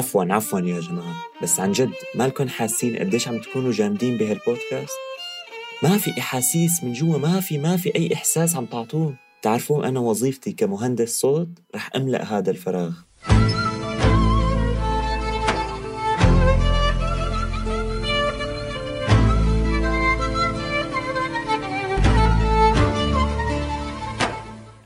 عفوا عفوا يا جماعة. بس عن جد مالكن حاسين قديش عم تكونوا جامدين بهالبودكاست؟ ما في إحاسيس من جوا ما في ما في أي إحساس عم تعطوه. تعرفوا أنا وظيفتي كمهندس صوت رح أملأ هذا الفراغ.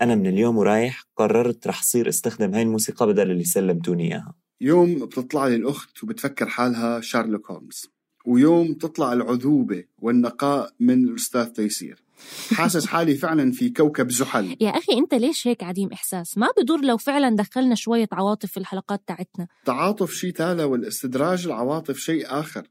أنا من اليوم ورايح قررت رح صير استخدم هاي الموسيقى بدل اللي سلمتوني إياها. يوم بتطلع لي الأخت وبتفكر حالها شارلوك هولمز ويوم تطلع العذوبة والنقاء من الأستاذ تيسير. حاسس حالي فعلا في كوكب زحل. يا أخي أنت ليش هيك عديم إحساس؟ ما بدور لو فعلا دخلنا شوية عواطف في الحلقات تاعتنا. تعاطف شيء تالا والاستدراج العواطف شيء آخر.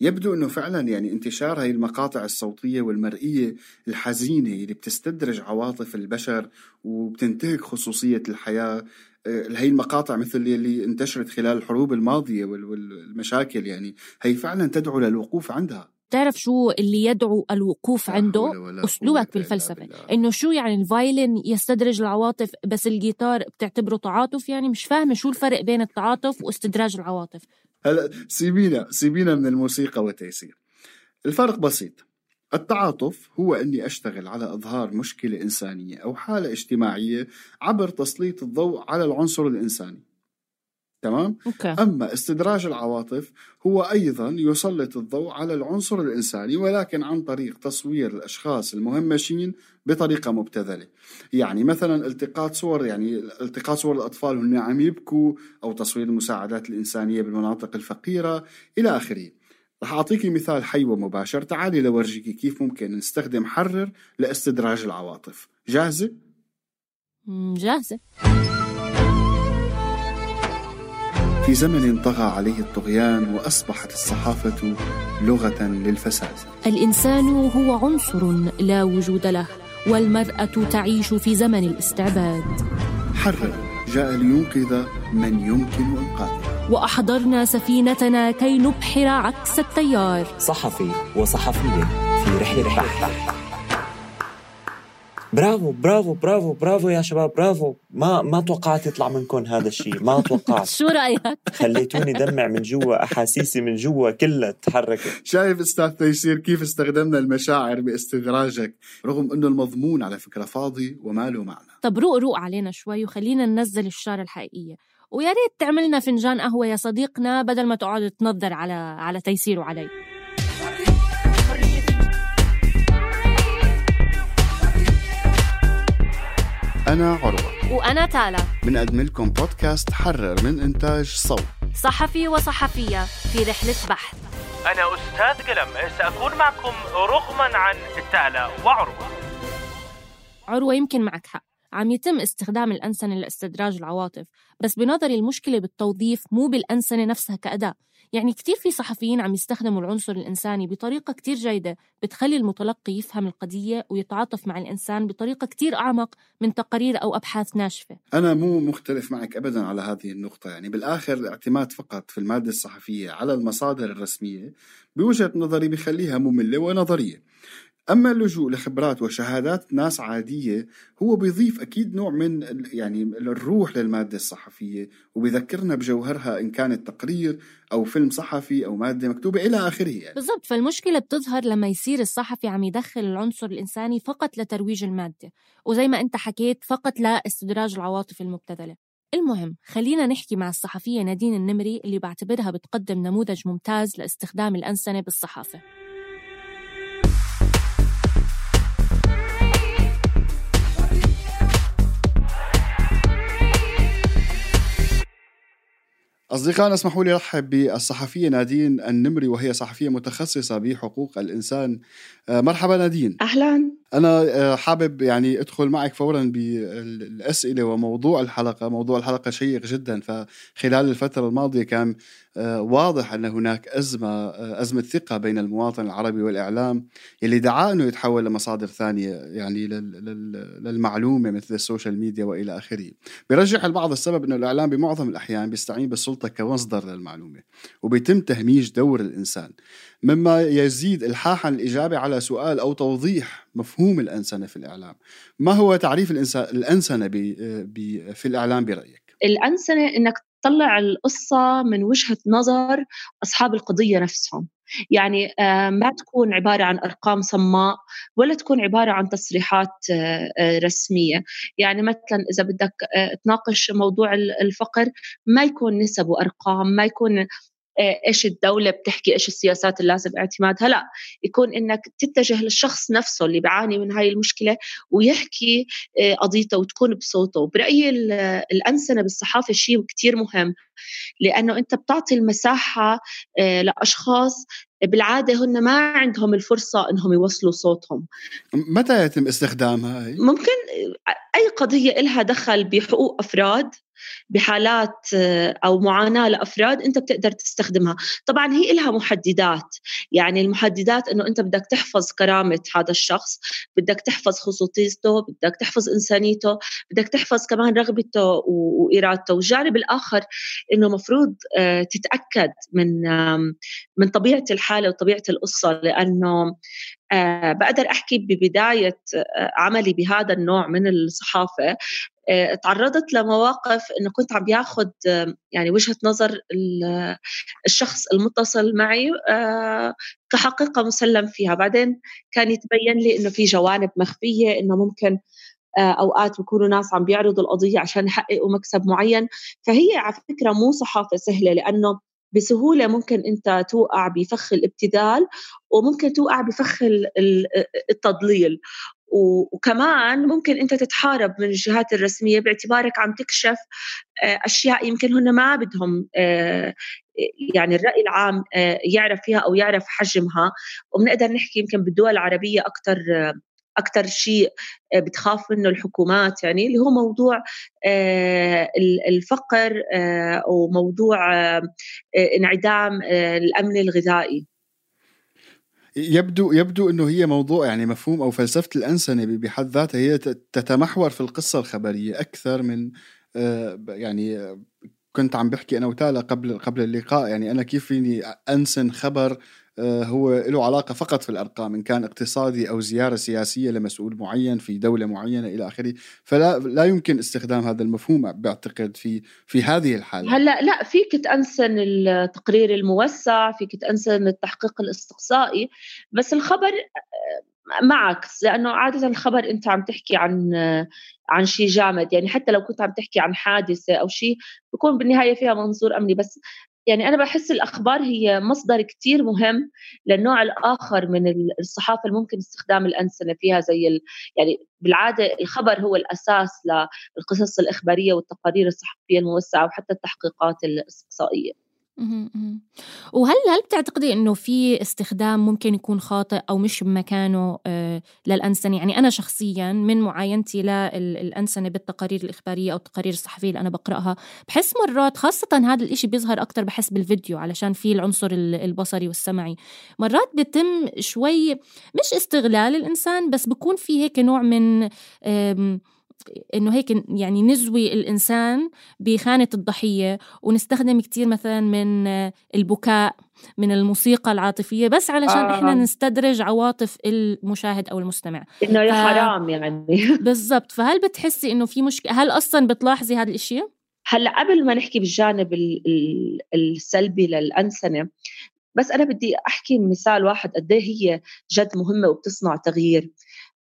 يبدو إنه فعلا يعني انتشار هاي المقاطع الصوتية والمرئية الحزينة اللي بتستدرج عواطف البشر وبتنتهك خصوصية الحياة آه، هي المقاطع مثل اللي انتشرت خلال الحروب الماضية والمشاكل يعني هي فعلا تدعو للوقوف عندها. تعرف شو اللي يدعو الوقوف عنده؟ أسلوبك بالفلسفة. إنه شو يعني ال violin يستدرج العواطف بس الجيتار بتعتبره تعاطف؟ يعني مش فاهمة شو الفرق بين التعاطف واستدراج العواطف. هلا سيبينا سيبينا من الموسيقى والتيسير الفرق بسيط. التعاطف هو أني أشتغل على إظهار مشكلة إنسانية أو حالة اجتماعية عبر تسليط الضوء على العنصر الإنساني تمام؟ أوكي. أما استدراج العواطف هو أيضا يسلط الضوء على العنصر الإنساني ولكن عن طريق تصوير الأشخاص المهمشين بطريقة مبتذلة يعني مثلا التقاط صور يعني التقاط صور الأطفال وهم عم يبكوا أو تصوير المساعدات الإنسانية بالمناطق الفقيرة إلى آخره رح أعطيكي مثال حي ومباشر. تعالي لورجيكي كيف ممكن نستخدم حرر لاستدراج العواطف. جاهزة؟ جاهزة. في زمن طغى عليه الطغيان وأصبحت الصحافة لغة للفساد. الإنسان هو عنصر لا وجود له والمرأة تعيش في زمن الاستعباد. حرر. جاء لينقذ من يمكن إنقاذه وأحضرنا سفينتنا كي نبحر عكس التيار. صحفي وصحفية في رحلة بحث برافو برافو برافو برافو يا شباب برافو. ما ما توقعت يطلع منكم هذا الشيء ما توقعت. شو رأيك؟ خليتوني دمع من جوا أحاسيسي من جوا كلها تحركت شايف أستاذ تيسير كيف استخدمنا المشاعر باستدراجك رغم إنه المضمون على فكرة فاضي وما له معنى. طب روق روق علينا شوي وخلينا ننزل الشارة الحقيقية. ويا ريت تعملنا فنجان قهوة يا صديقنا بدل ما تقعد تنظر على على تيسير وعلي. أنا عروة. وأنا تالا. بنقدم لكم بودكاست حرر من إنتاج صوت. صحفي وصحفية في رحلة بحث. أنا أستاذ قلم. سأكون معكم رغما عن تالا وعروة. عروة يمكن معك حق. عم يتم استخدام الأنسنة لاستدراج العواطف بس بنظري المشكلة بالتوظيف مو بالأنسنة نفسها كأداة. يعني كتير في صحفيين عم يستخدموا العنصر الإنساني بطريقة كتير جيدة بتخلي المتلقي يفهم القضية ويتعاطف مع الإنسان بطريقة كتير أعمق من تقارير أو أبحاث ناشفة. أنا مو مختلف معك أبدا على هذه النقطة. يعني بالآخر الاعتماد فقط في المادة الصحفية على المصادر الرسمية بوجهة نظري بخليها مملة ونظرية. أما اللجوء لخبرات وشهادات ناس عادية هو بيضيف أكيد نوع من يعني الروح للمادة الصحفية وبيذكرنا بجوهرها إن كانت تقرير أو فيلم صحفي أو مادة مكتوبة إلى آخره يعني. بالضبط فالمشكلة بتظهر لما يصير الصحفي عم يدخل العنصر الإنساني فقط لترويج المادة وزي ما أنت حكيت فقط لاستدراج العواطف المبتذلة المهم خلينا نحكي مع الصحفية نادين النمري اللي بعتبرها بتقدم نموذج ممتاز لاستخدام الأنسنة بالصحافة أصدقائنا اسمحوا لي أرحب بالصحفية نادين النمري وهي صحفية متخصصة بحقوق الإنسان. آه، مرحبا نادين. أهلا. أنا آه، حابب يعني أدخل معك فورا بالأسئلة وموضوع الحلقة. موضوع الحلقة شيق جدا. فخلال الفترة الماضية كان آه، واضح أن هناك أزمة آه، أزمة ثقة بين المواطن العربي والإعلام يلي دعاه أنه يتحول لمصادر ثانية يعني لل- لل- للمعلومة مثل ال social media وإلى آخره. بيرجح البعض السبب أنه الإعلام بمعظم الأحيان بيستعين بالسلطة كمصدر للمعلومة وبيتم تهميش دور الإنسان. مما يزيد إلحاحا الإجابة على سؤال أو توضيح مفهوم الأنسنة في الإعلام. ما هو تعريف بي في الإعلام برأيك؟ الأنسنة إنك تطلع القصة من وجهة نظر أصحاب القضية نفسهم. يعني آه، ما تكون عبارة عن أرقام صماء ولا تكون عبارة عن تصريحات آه، آه، رسمية. يعني مثلا إذا بدك تناقش موضوع ال- الفقر ما يكون نسب وأرقام ما يكون إيش الدولة بتحكي إيش السياسات اللي لازم اعتمادها؟ لا يكون إنك تتجه للشخص نفسه اللي بيعاني من هاي المشكلة ويحكي آه، قضيته وتكون بصوته. برأيي ال- الأنسنة بالصحافة شيء كتير مهم لأنه أنت بتعطي المساحة آه، لأشخاص بالعادة هن ما عندهم الفرصة إنهم يوصلوا صوتهم. متى يتم استخدامها هي؟ ممكن أي قضية إلها دخل بحقوق أفراد بحالات آه، أو معاناة لأفراد أنت بتقدر تستخدمها. طبعا هي إلها محددات. يعني المحددات أنه أنت بدك تحفظ كرامة هذا الشخص بدك تحفظ خصوصيته بدك تحفظ إنسانيته بدك تحفظ كمان رغبته و- وإرادته. والجانب الآخر أنه مفروض آه، تتأكد من من طبيعة الحالة وطبيعة القصة. لأنه آه، بقدر أحكي ببداية آه، عملي بهذا النوع من الصحافة آه، تعرضت لمواقف إنه كنت عم بياخذ آه، يعني وجهة نظر ال- الشخص المتصل معي آه، كحقيقة مسلم فيها. بعدين كان يتبين لي إنه في جوانب مخفية إنه ممكن آه، أوقات بيكونوا ناس عم بيعرضوا القضية عشان يحققوا مكسب معين. فهي على فكرة مو صحافة سهلة لأنه بسهولة ممكن أنت توقع بفخ الابتذال وممكن توقع بفخ ال- ال- التضليل. وكمان ممكن أنت تتحارب من الجهات الرسمية باعتبارك عم تكشف آه، أشياء يمكن هن ما بدهم آه، يعني الرأي العام آه، يعرف فيها أو يعرف حجمها. وبنقدر نحكي يمكن بالدول العربية أكثر أكثر شيء آه، بتخاف منه الحكومات يعني اللي هو موضوع آه، ال- الفقر آه، وموضوع انعدام الأمن الغذائي. يبدو يبدو إنه هي موضوع يعني مفهوم أو فلسفة الأنسنة بحد ذاتها هي تتمحور في القصة الخبرية أكثر من يعني كنت عم بحكي أنا وتالا قبل قبل اللقاء يعني أنا كيف فيني أنسن خبر هو له علاقة فقط في الأرقام إن كان اقتصادي أو زيارة سياسية لمسؤول معين في دولة معينة إلى آخره. فلا لا يمكن استخدام هذا المفهوم بعتقد في في هذه الحالة. هلأ لا فيك تأنسن التقرير الموسع فيك تأنسن التحقيق الاستقصائي بس الخبر آه، معك لأنه عادة الخبر أنت عم تحكي عن آه، عن شيء جامد. يعني حتى لو كنت عم تحكي عن حادثة أو شيء بكون بالنهاية فيها منظور أمني. بس يعني أنا بحس الأخبار هي مصدر كتير مهم للنوع الآخر من ال- الصحافة اللي ممكن استخدام الأنسنة فيها زي ال... يعني بالعادة الخبر هو الأساس للقصص الإخبارية والتقارير الصحفية الموسعة وحتى التحقيقات مهم. وهل هل بتعتقدي إنه في استخدام ممكن يكون خاطئ أو مش بمكانه آه، للأنسنة؟ يعني أنا شخصيا من معاينتي للانسنه بالتقارير الإخبارية أو التقارير الصحفية اللي أنا بقرأها بحس مرات خاصة هذا الإشي بيظهر أكثر بحس بالفيديو علشان في العنصر ال- البصري والسمعي. مرات بيتم شوي مش استغلال الإنسان بس بكون في هيك نوع من إنه هيك يعني نزوي الإنسان بخانة الضحية ونستخدم كتير مثلا من البكاء من الموسيقى العاطفية بس علشان آه. إحنا نستدرج عواطف المشاهد أو المستمع. إنه يا ف... حرام يعني. بالضبط. فهل بتحسي إنه في مشكلة؟ هل أصلا بتلاحظي هذه الاشياء هلأ قبل ما نحكي بالجانب السلبي للأنسنة بس أنا بدي أحكي مثال واحد قد إيه هي جد مهمة وبتصنع تغيير.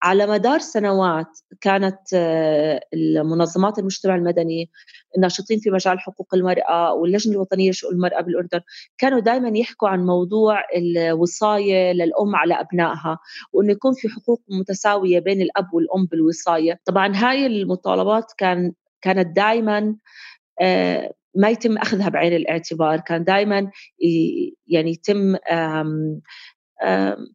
على مدار سنوات كانت آه، المنظمات المجتمع المدني الناشطين في مجال حقوق المرأة واللجنة الوطنية لشؤون المرأة بالأردن كانوا دائما يحكوا عن موضوع الوصاية للأم على أبنائها وأنه يكون في حقوق متساوية بين الأب والأم بالوصاية. طبعا هاي المطالبات كان كانت دائما آه، ما يتم أخذها بعين الاعتبار كان دائما يعني يتم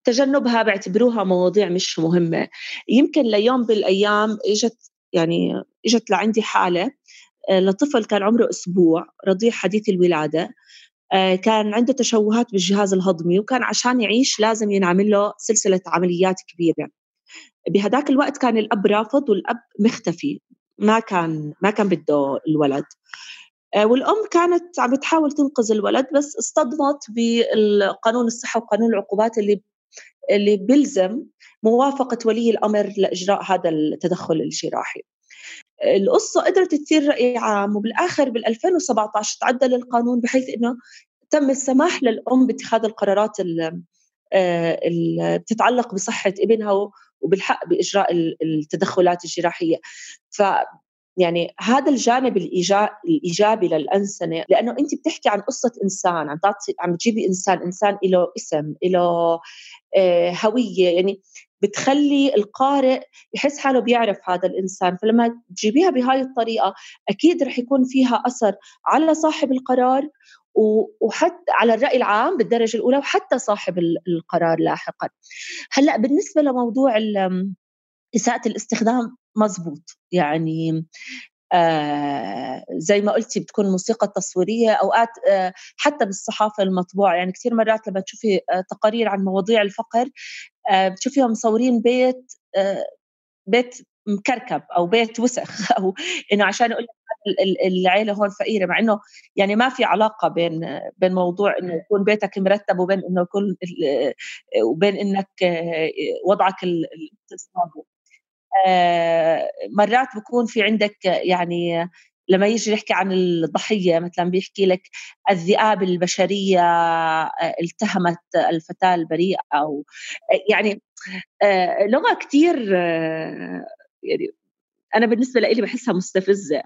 تجنبها بعتبروها مواضيع مش مهمة. يمكن ليوم بالأيام إجت يعني إجت لعندي حالة آه، لطفل كان عمره أسبوع رضيع حديث الولادة آه، كان عنده تشوهات بالجهاز الهضمي وكان عشان يعيش لازم ينعمل له سلسلة عمليات كبيرة. بهداك الوقت كان الأب رافض والأب مختفي ما كان ما كان بده الولد. والأم كانت عم بتحاول تنقذ الولد بس اصطدمت بالقانون الصحة وقانون العقوبات اللي اللي بيلزم موافقة ولي الأمر لإجراء هذا التدخل الجراحي القصة قدرت تثير رأي عام وبالآخر بال 2017 تعدل القانون بحيث أنه تم السماح للأم باتخاذ القرارات اللي آه، بتتعلق بصحة ابنها وبالحق بإجراء التدخلات الجراحية ف يعني هذا الجانب الإيجابي للأنسنة لأنه أنت بتحكي عن قصة إنسان عم تعطي عم تجيبي إنسان إنسان له اسم له آه، هوية يعني بتخلي القارئ يحس حاله بيعرف هذا الإنسان. فلما تجيبيها بهاي الطريقة أكيد رح يكون فيها أثر على صاحب القرار وحتى على الرأي العام بالدرجة الأولى وحتى صاحب القرار لاحقا. هلأ بالنسبة لموضوع إساءة الاستخدام مزبوط يعني آه زي ما قلتي بتكون موسيقى تصويرية أوقات آه حتى بالصحافة المطبوعة. يعني كثير مرات لما تشوفي آه تقارير عن مواضيع الفقر آه بتشوفيهم مصورين بيت آه بيت مكركب أو بيت وسخ أو إنه عشان أقول العيلة هون فقيرة مع إنه يعني ما في علاقة بين بين موضوع إنه يكون بيتك مرتب وبين إنه يكون وبين إنك آه، وضعك الاقتصادي آه، مرات بكون في عندك يعني لما يجي يحكي عن الضحية مثلا بيحكي لك الذئاب البشرية آه، التهمت الفتاة البريئة أو يعني آه، لغة كثير يعني أنا بالنسبة لي بحسها مستفزة.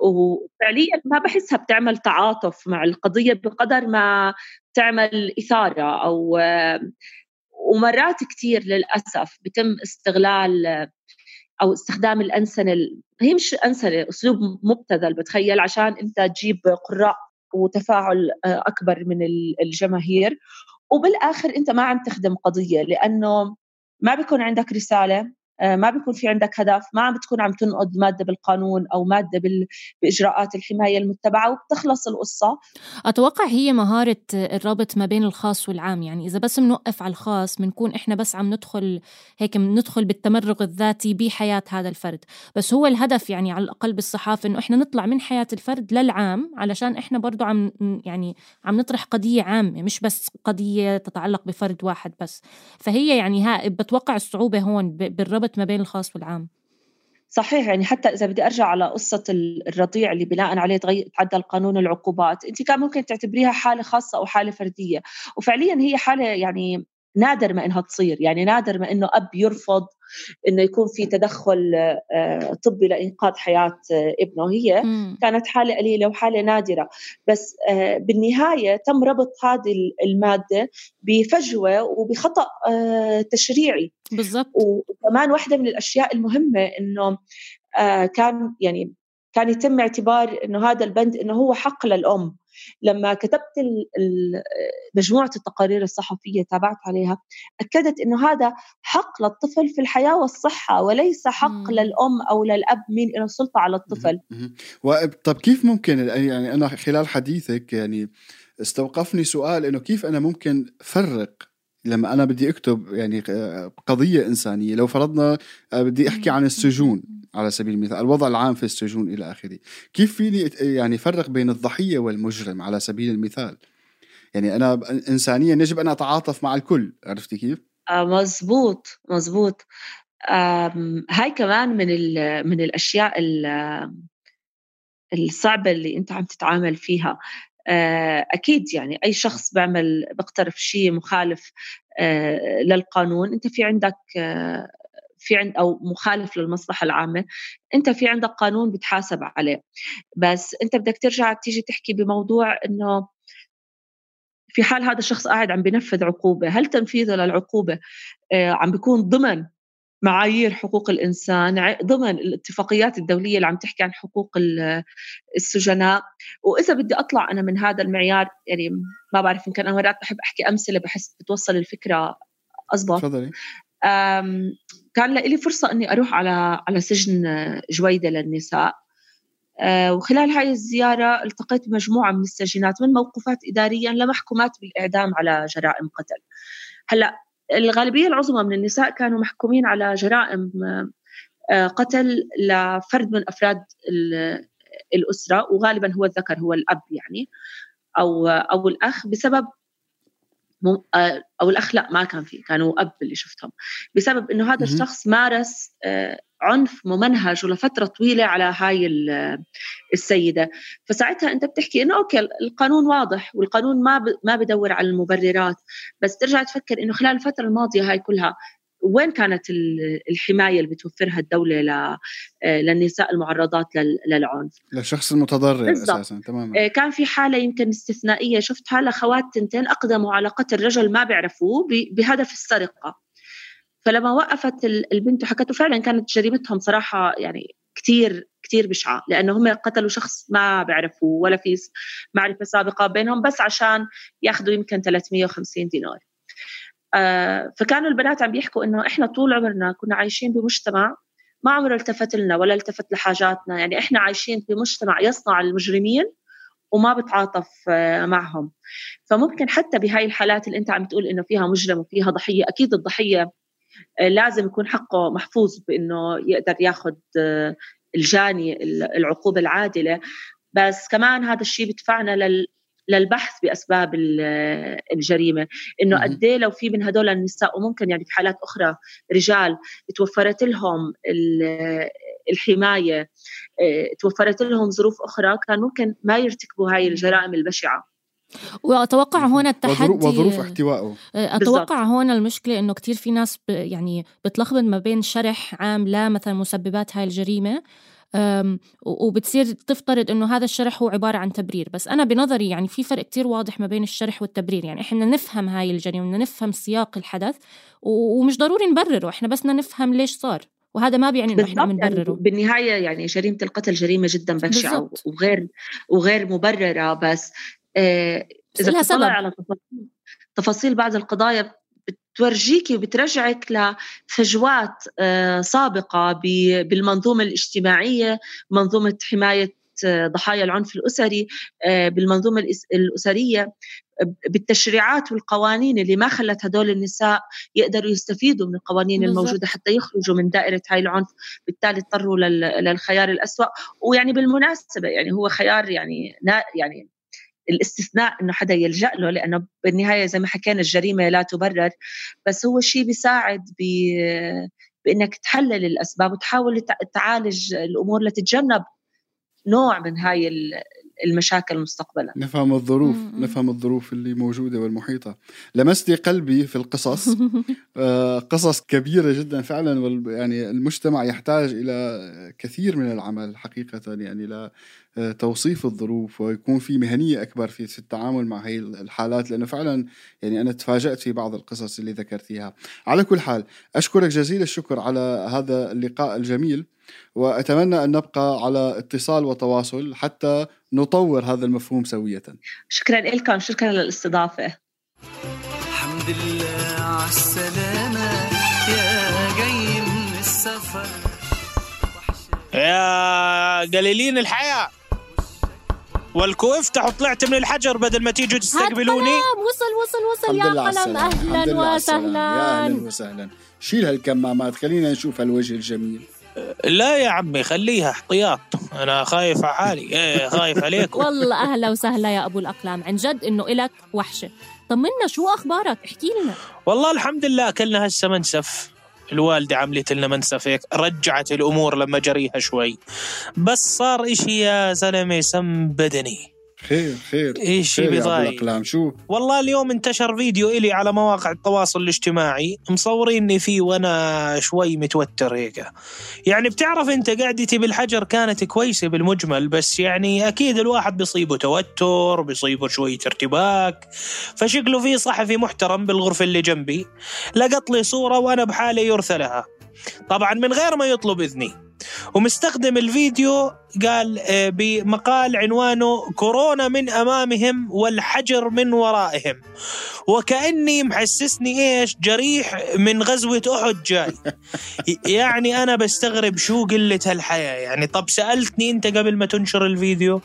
وفعليا ما بحسها بتعمل تعاطف مع القضية بقدر ما تعمل إثارة أو ومرات كثير للأسف بتم استغلال أو استخدام الأنسنة هي مش أنسنة أسلوب مبتذل بتخيل عشان أنت تجيب قراء وتفاعل آه، أكبر من الجماهير. وبالآخر أنت ما عم تخدم قضية لأنه ما بيكون عندك رسالة. ما بيكون في عندك هدف ما عم بتكون عم تنقض مادة بالقانون أو مادة بإجراءات الحماية المتبعة وبتخلص القصة. أتوقع هي مهارة الربط ما بين الخاص والعام يعني إذا بس بنوقف على الخاص بنكون إحنا بس عم ندخل هيك بندخل بالتمرغ الذاتي بحياة هذا الفرد. بس هو الهدف يعني على الأقل بالصحافة إنه إحنا نطلع من حياة الفرد للعام علشان إحنا برضو عم يعني عم نطرح قضية عامة مش بس قضية تتعلق بفرد واحد بس. فهي يعني ها بتوقع الصعوبة هون بالربط الربط ما بين الخاص والعام. صحيح يعني حتى إذا بدي أرجع على قصة الرضيع اللي بناء عليه تعدل قانون العقوبات أنت كان ممكن تعتبريها حالة خاصة أو حالة فردية. وفعليا هي حالة يعني نادر ما إنها تصير يعني نادر ما إنه أب يرفض إنه يكون في تدخل آه، طبي لإنقاذ حياة آه، ابنه. هي. كانت حالة قليلة وحالة نادرة. بس آه، بالنهاية تم ربط هذه المادة بفجوة وبخطأ تشريعي. بالضبط. وكمان واحدة من الأشياء المهمة إنه كان يعني كان يتم اعتبار إنه هذا البند إنه هو حق للأم. لما كتبت مجموعة التقارير الصحفية تابعت عليها أكدت إنه هذا حق للطفل في الحياة والصحة وليس حق مم. للأم أو للأب مين له سلطه على الطفل. طب كيف ممكن يعني أنا خلال حديثك يعني استوقفني سؤال إنه كيف أنا ممكن فرق لما أنا بدي أكتب يعني قضية إنسانية لو فرضنا بدي أحكي عن السجون. على سبيل المثال. الوضع العام في السجون إلى آخره. كيف فيني يعني فرق بين الضحية والمجرم على سبيل المثال؟ يعني أنا إنسانيا يجب أن أتعاطف مع الكل عرفتي كيف؟ آه مزبوط مزبوط. هاي كمان من من الأشياء الصعبة اللي أنت عم تتعامل فيها. آه، أكيد يعني أي شخص بيعمل بيقترف شيء مخالف آه، للقانون أنت في عندك في عند أو مخالف للمصلحة العامة أنت في عندك قانون بتحاسب عليه. بس أنت بدك ترجع تيجي تحكي بموضوع إنه في حال هذا الشخص قاعد عم بنفذ عقوبة هل تنفيذه للعقوبة؟ عم بيكون ضمن معايير حقوق الإنسان ضمن الاتفاقيات الدولية اللي عم تحكي عن حقوق السجناء. وإذا بدي أطلع أنا من هذا المعيار يعني ما بعرف يمكن أنا مرات بحب أحكي أمثلة بحس بتوصل الفكرة اضبط تفضلي. كان لي فرصة إني أروح على على سجن جويدة للنساء. أه، وخلال هاي الزيارة التقيت بمجموعة من السجينات من موقوفات إداريا لمحكومات بالإعدام على جرائم قتل. هلأ الغالبية العظمى من النساء كانوا محكومين على جرائم آه، قتل لفرد من أفراد الأسرة وغالبا هو الذكر هو الأب يعني أو أو الأخ بسبب آه، أو الأخ لا ما كان في كانوا أب اللي شفتهم. بسبب إنه هذا الشخص مارس آه، عنف ممنهج ولفترة طويلة على هاي السيدة. فساعتها أنت بتحكي إنه okay القانون واضح والقانون ما ما بدور على المبررات بس ترجع تفكر إنه خلال الفترة الماضية هاي كلها وين كانت الحماية اللي بتوفرها الدولة آه، للنساء المعرضات للعنف؟ للشخص المتضرر بالزبط. أساسا تماما. آه، كان في حالة يمكن استثنائية شفتها لخوات تنتين أقدموا على قتل رجل ما بيعرفوه بهدف السرقة. فلما وقفت البنت وحكت فعلا كانت جريمتهم صراحة يعني كثير كثير بشعة لأنه هم قتلوا شخص ما بيعرفوه ولا في معرفة سابقة بينهم بس عشان ياخذوا يمكن 350 دينار. فكانوا البنات عم بيحكوا إنه إحنا طول عمرنا كنا عايشين بمجتمع ما عمره التفت لنا ولا التفت لحاجاتنا. يعني إحنا عايشين في مجتمع يصنع المجرمين وما بتعاطف آه، معهم. فممكن حتى بهاي الحالات اللي أنت عم تقول إنه فيها مجرم وفيها ضحية أكيد الضحية آه، لازم يكون حقه محفوظ بإنه يقدر ياخذ الجاني العقوبة العادلة. بس كمان هذا الشيء بدفعنا لل للبحث بأسباب الجريمة إنه قد لو في من هدول النساء وممكن يعني في حالات أخرى رجال توفرت لهم الحماية آه، توفرت لهم ظروف أخرى كان ممكن ما يرتكبوا هاي الجرائم البشعة. وأتوقع هون التحدي وظروف احتوائه. آه، أتوقع هون المشكلة إنه كتير في ناس يعني بتلخبط ما بين شرح عام لا مثلا مسببات هاي الجريمة وبتصير تفترض إنه هذا الشرح هو عبارة عن تبرير. بس أنا بنظري يعني في فرق كتير واضح ما بين الشرح والتبرير. يعني إحنا نفهم هاي الجريمة بدنا نفهم سياق الحدث ومش ضروري نبرره. إحنا بس بدنا نفهم ليش صار. وهذا ما بيعني إنه إحنا بنبرره يعني بالنهاية يعني جريمة القتل جريمة جدا بشعة وغير وغير مبررة. بس آه إذا بتطلع على تفاصيل تفاصيل بعض القضايا بتورجيكي وبترجعك لفجوات آه، سابقة بالمنظومة الاجتماعية منظومة حماية آه، ضحايا العنف الأسري آه، بالمنظومة الأسرية بالتشريعات والقوانين اللي ما خلت هدول النساء يقدروا يستفيدوا من القوانين بالزبط. الموجودة حتى يخرجوا من دائرة هاي العنف بالتالي اضطروا للخيار الأسوأ ويعني بالمناسبة يعني هو خيار يعني يعني الاستثناء إنه حدا يلجأ له لأنه بالنهاية زي ما حكينا الجريمة لا تبرر. بس هو شيء بيساعد ب بإنك تحلل الأسباب وتحاول تعالج الأمور لتتجنب نوع من هاي المشاكل مستقبلا. نفهم الظروف نفهم الظروف اللي موجودة والمحيطة. لمستي قلبي في القصص. آه، قصص كبيرة جدا فعلا يعني المجتمع يحتاج إلى كثير من العمل حقيقة يعني لتوصيف الظروف ويكون في مهنية أكبر في التعامل مع هي الحالات. لأنه فعلا يعني أنا تفاجأت في بعض القصص اللي ذكرتيها. على كل حال أشكرك جزيل الشكر على هذا اللقاء الجميل. وأتمنى أن نبقى على اتصال وتواصل حتى نطور هذا المفهوم سوية. شكرا لكم، شكرا للاستضافة. الحمد لله على السلامة. يا جاي من السفر. يا قليلين الحياة. والكو افتحوا طلعت من الحجر بدل ما تيجوا تستقبلوني. وصل وصل وصل. يا قلم. أهلا وسهلا يا أهلا وسهلا. شيل هالكمامات. خلينا نشوف هالوجه الجميل. لا يا عمي خليها احتياط. أنا خايف على حالي. إيه خايف عليكم والله أهلا وسهلا يا أبو الأقلام. عن جد إنه إلك وحشة. طمنا شو أخبارك؟ احكي لنا. والله الحمد لله أكلنا هسه منسف. الوالدة عملت لنا منسف هيك رجعت الأمور لما جريها شوي. بس صار إشي يا زلمة سم بدني. خير خير. يا أبو بضايق. شو؟ والله اليوم انتشر فيديو إلي على مواقع التواصل الاجتماعي مصوريني فيه وأنا شوي متوتر هيك. يعني بتعرف أنت قعدتي بالحجر كانت كويسة بالمجمل بس يعني أكيد الواحد بيصيبه توتر بيصيبه شوية ارتباك فشكله في صحفي محترم بالغرفة اللي جنبي. لقط لي صورة وأنا بحالة يرثى لها. طبعا من غير ما يطلب إذني. ومستخدم الفيديو قال آه، بمقال عنوانه كورونا من أمامهم والحجر من ورائهم وكأني محسسني إيش؟ جريح من غزوة أحد جاي. يعني أنا بستغرب شو قلة هالحياة. يعني طب سألتني أنت قبل ما تنشر الفيديو.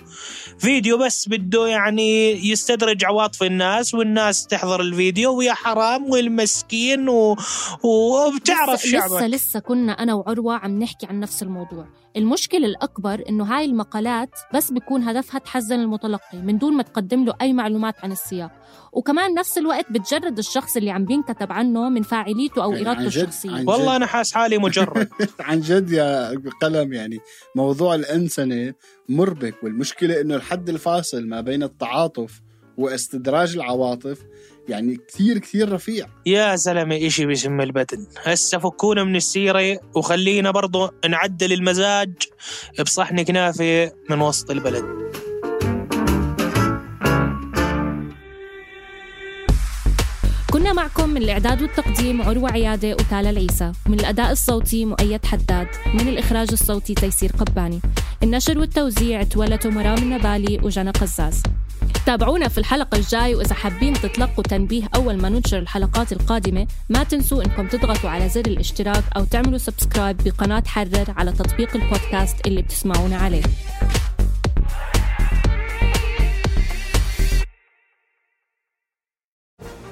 فيديو بس بده يعني يستدرج عواطف الناس والناس تحضر الفيديو ويا حرام والمسكين و... وبتعرف لسه, شعبك. لسه لسه كنا أنا وعروة عم نحكي عن نفس الموضوع. المشكلة الأكبر إنه هاي المقالات بس بيكون هدفها تحزن المتلقي من دون ما تقدم له أي معلومات عن السياق. وكمان نفس الوقت بتجرد الشخص اللي عم بينكتب عنه من فاعليته أو إرادته عن جد- الشخصية. والله أنا حاس حالي مجرد. عن جد يا قلم يعني. موضوع الأنسنة مربك والمشكلة إنه الحد الفاصل ما بين التعاطف واستدراج العواطف يعني كثير كثير رفيع. يا زلمة إشي بسم البدن هسه فكونا من السيرة وخلينا برضو نعدل المزاج بصحن كنافة من وسط البلد. كنا معكم من الإعداد والتقديم عروة عيادة وتالا العيسى من الأداء الصوتي مؤيد حداد من الإخراج الصوتي تيسير قباني. النشر والتوزيع تولته مرام النبالي وجنى قزاز. تابعونا في الحلقة الجاي وإذا حابين تتلقوا تنبيه أول ما ننشر الحلقات القادمة ما تنسوا إنكم تضغطوا على زر الاشتراك أو تعملوا سبسكرايب بقناة حرر على تطبيق البودكاست اللي بتسمعونا عليه.